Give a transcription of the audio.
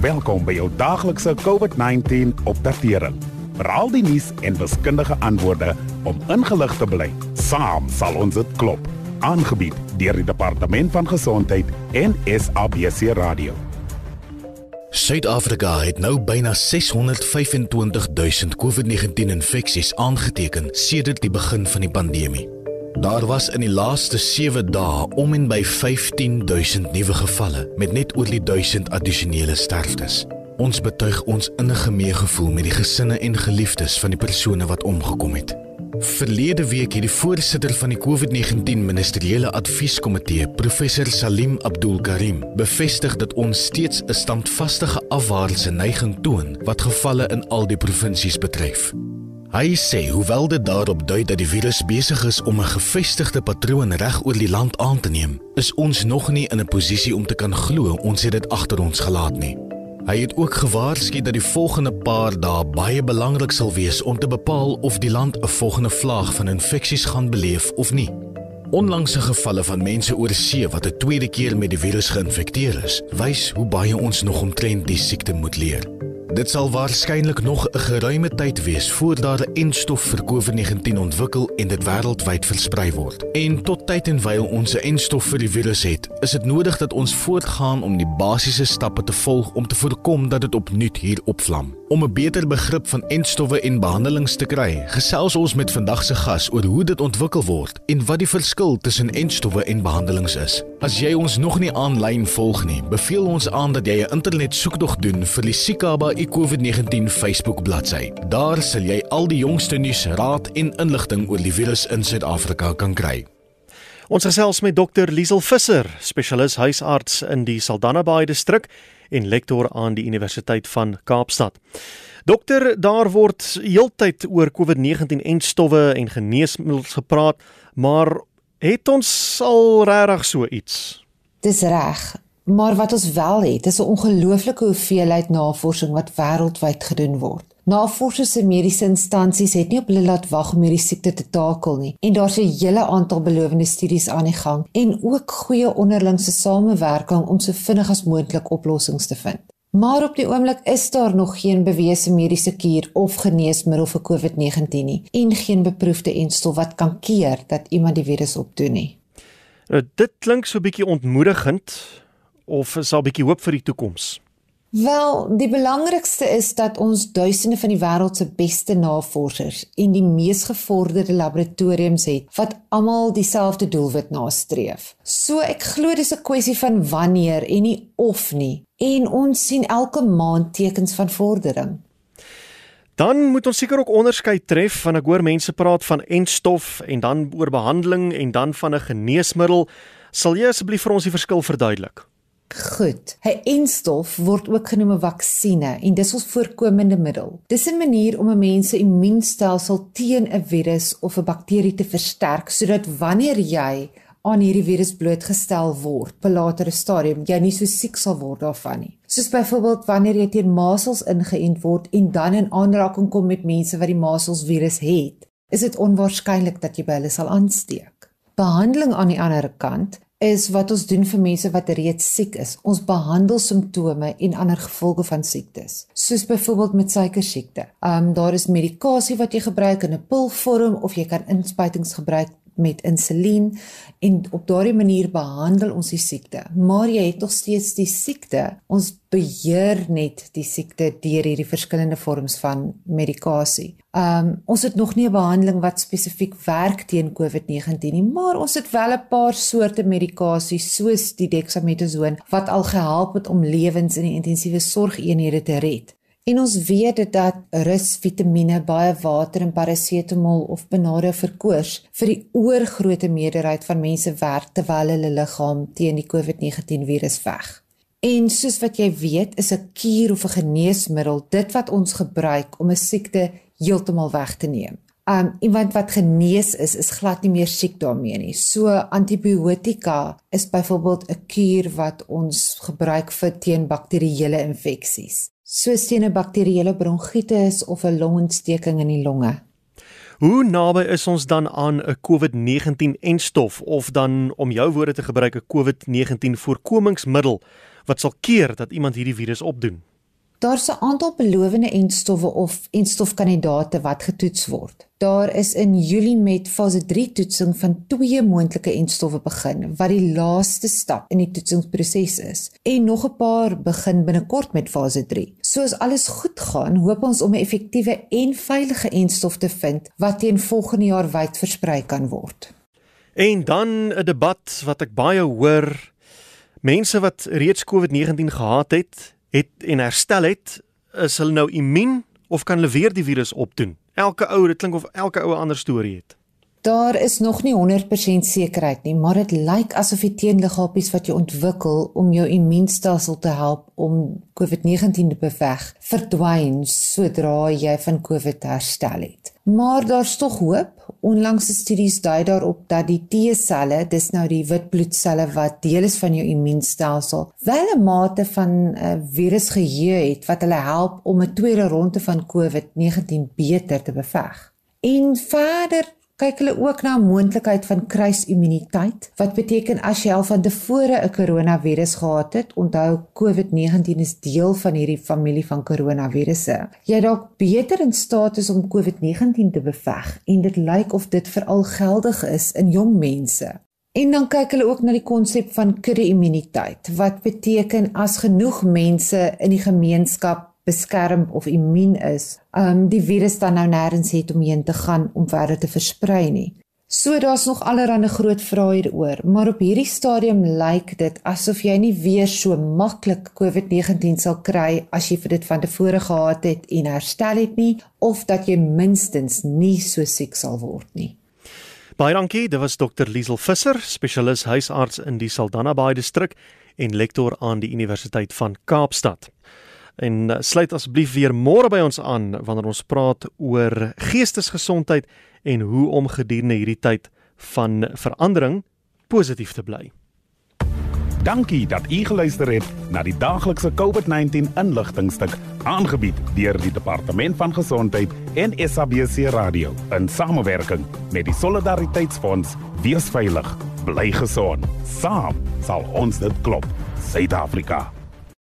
Welkom by jou daaglikse COVID-19 opdatering. Veral die nuus en wiskundige antwoorde om ingelig te bly. Saam sal ons dit klop. Aangebied deur die Departement van Gesondheid en SABC Radio. Suid-Afrika het nou byna 625 000 COVID-19 infeksies aangeteken sedert die begin van die pandemie. Daar was in die laaste 7 dae om en by 15000 nuwe gevalle met net oor die 1000 addisionele sterftes. Ons betuig ons innige meegevoel met die gesinne en geliefdes van die persone wat omgekom het. Verlede week het die voorsitter van die COVID-19 ministeriële advieskomitee, professor Salim Abdul Karim, bevestig dat ons steeds 'n standvaste afwaartse neiging toon wat gevalle in al die provinsies betref. Hy sê hoewel dit daarop dui dat die virus besig is om 'n gevestigde patroon reg oor die land aan te neem, is ons nog nie in 'n posisie om te kan glo ons het dit agter ons gelaat nie. Hy het ook gewaarsku dat die volgende paar dae baie belangrik sal wees om te bepaal of die land 'n volgende vlaag van infeksies gaan beleef of nie. Onlangse gevalle van mense oor see wat 'n tweede keer met die virus geïnfekteer is, wys hoe baie ons nog omtrent die siekte moet leer. Dit sal waarskynlik nog 'n geruime tyd wees voor daar 'n enstof vir COVID-19 ontwikkel en dit wêreldwyd versprei word. En tot tyd en wyl ons 'n enstof vir die virus het, is dit nodig dat ons voortgaan om die basiese stappe te volg om te voorkom dat dit opnuut hier opvlam. Om 'n beter begrip van enstowwe en behandelings te kry, gesels ons met vandag se gas oor hoe dit ontwikkel word en wat die verskil tussen enstowwe en behandelings is. As jy ons nog nie aanlyn volg nie, beveel ons aan dat jy 'n internet soektog doen vir die Sikaba COVID-19 Facebook bladsy. Daar sal jy al die jongste nuus, raad en inligting oor die virus in Suid-Afrika kan kry. Ons gesels met Dr. Liesel Visser, spesialis huisarts in die Saldanha Bay distrik en lektor aan die Universiteit van Kaapstad. Dokter, daar word heeltyd oor COVID-19 en stowwe en geneesmiddels gepraat, maar het ons al regtig so iets? Dis reg. Maar wat ons wel het, is 'n ongelooflike hoeveelheid navorsing wat wêreldwyd gedoen word. Navorsers en mediese instansies het nie op hulle laat wag om hierdie siekte te takel nie. En daar's 'n hele aantal belowende studies aan die gang en ook goeie onderlingse samewerking om so vinnig as moontlik oplossings te vind. Maar op die oomblik is daar nog geen bewese mediese kuur of geneesmiddel vir COVID-19 nie en geen beproefde enstof wat kan keer dat iemand die virus opdoen nie. Nou, dit klink so 'n bietjie ontmoedigend of is daar 'n bietjie hoop vir die toekoms? Wel, die belangrikste is dat ons duisende van die wêreld se beste navorsers en die mees gevorderde laboratoriums het wat almal dieselfde doelwit nastreef. So ek glo dis 'n kwessie van wanneer en nie of nie. En ons sien elke maand tekens van vordering. Dan moet ons seker ook onderskei tref van ek hoor mense praat van enstof en dan oor behandeling en dan van 'n geneesmiddel. Sal jy asseblief vir ons die verskil verduidelik? Goed. 'n Enstof word ook genoem 'n vaksine en dis ons voorkomende middel. Dis 'n manier om 'n mens se immuunstelsel teen 'n virus of 'n bakterie te versterk sodat wanneer jy aan hierdie virus blootgestel word op 'n latere stadium, jy nie so siek sal word daarvan nie. Soos byvoorbeeld wanneer jy teen masels ingeënt word en dan in aanraking kom met mense wat die masels virus het, is dit onwaarskynlik dat jy by hulle sal aansteek. Behandeling aan die ander kant is wat ons doen vir mense wat reeds siek is. Ons behandel simptome en ander gevolge van siektes, soos byvoorbeeld met suikersiekte. Um daar is medikasie wat jy gebruik in 'n pilvorm of jy kan inspuitings gebruik met insulien en op daardie manier behandel ons die siekte. Maar jy het nog steeds die siekte. Ons beheer net die siekte deur hierdie verskillende vorms van medikasie. Um ons het nog nie 'n behandeling wat spesifiek werk teen COVID-19 nie, maar ons het wel 'n paar soorte medikasie soos die dexamethasone wat al gehelp het om lewens in die intensiewe sorgeenhede te red. En ons weet dit dat rus, vitamiene, baie water en parasetamol of benade vir koors vir die oorgrootste meerderheid van mense werk terwyl hulle liggaam teen die COVID-19 virus veg. En soos wat jy weet, is 'n kuur of 'n geneesmiddel dit wat ons gebruik om 'n siekte heeltemal weg te neem. Um iemand wat genees is, is glad nie meer siek daarmee nie. So antibiotika is byvoorbeeld 'n kuur wat ons gebruik vir teen bakterieële infeksies soos teen 'n bakterieële bronkietis of 'n longontsteking in die longe. Hoe naby is ons dan aan 'n COVID-19 enstof of dan om jou woorde te gebruik 'n COVID-19 voorkomingsmiddel wat sal keer dat iemand hierdie virus opdoen? Daar's 'n aantal belowende enstowwe of enstofkandidate wat getoets word. Daar is in Julie met fase 3 toetsing van twee moontlike enstowwe begin wat die laaste stap in die toetsingsproses is. En nog 'n paar begin binnekort met fase 3. Soos alles goed gaan, hoop ons om 'n effektiewe en veilige enstof te vind wat teen volgende jaar wyd versprei kan word. En dan 'n debat wat ek baie hoor mense wat reeds COVID-19 gehad het het en herstel het, is hulle nou immuun of kan hulle weer die virus opdoen? Elke ou, dit klink of elke ou 'n ander storie het. Daar is nog nie 100% sekerheid nie, maar dit lyk asof die teenliggapies wat jy ontwikkel om jou immuunstelsel te help om COVID-19 te beveg, verdwyn sodra jy van COVID herstel het. Maar daar's tog hoop. Onlangse studies dui daarop dat die T-selle, dis nou die wit bloedselle wat deel is van jou immuunstelsel, wel 'n mate van 'n uh, eh, virus geheue het wat hulle help om 'n tweede ronde van COVID-19 beter te beveg. En verder kyk hulle ook na 'n moontlikheid van kruisimmuniteit wat beteken as jy al van tevore 'n koronavirus gehad het, onthou COVID-19 is deel van hierdie familie van koronavirusse. Jy dalk beter in staat is om COVID-19 te beveg en dit lyk of dit veral geldig is in jong mense. En dan kyk hulle ook na die konsep van kudde-immuniteit wat beteken as genoeg mense in die gemeenskap beskerm of immuun is, um die virus dan nou nêrens het om heen te gaan om verder te versprei nie. So daar's nog allerlei groot vrae hieroor, maar op hierdie stadium lyk dit asof jy nie weer so maklik COVID-19 sal kry as jy vir dit van tevore gehad het en herstel het nie of dat jy minstens nie so siek sal word nie. Baie dankie, dit was Dr. Liesel Visser, spesialis huisarts in die Saldanha Bay distrik en lektor aan die Universiteit van Kaapstad en uh, sluit asseblief weer môre by ons aan wanneer ons praat oor geestesgesondheid en hoe om gedurende hierdie tyd van verandering positief te bly. Dankie dat u geluister het na die daglikse COVID-19 inligtingstuk aangebied deur die Departement van Gesondheid en SABC Radio in samewerking met die Solidariteitsfonds. Wees veilig, bly gesond. Saam sal ons dit klop. Suid-Afrika.